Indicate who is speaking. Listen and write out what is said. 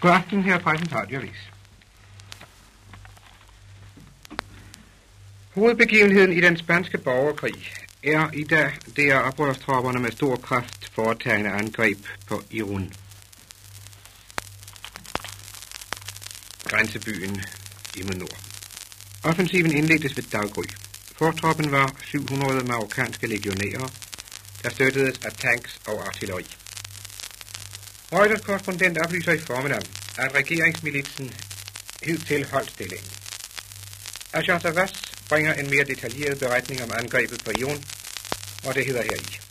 Speaker 1: God aften her præsident en. Hovedbegivenheden i den spanske borgerkrig er i dag, det er oprørstropperne med stor kraft foretagende angreb på Irun. Grænsebyen i nord. Offensiven indledtes ved daggry. Fortroppen var 700 marokkanske legionærer, der støttedes af tanks og artilleri. Reuters korrespondent oplyser i formiddag, at regeringsmilitsen hidtil holdt stillingen. Agent Savas bringer en mere detaljeret beretning om angrebet på Ion, og det hedder her i.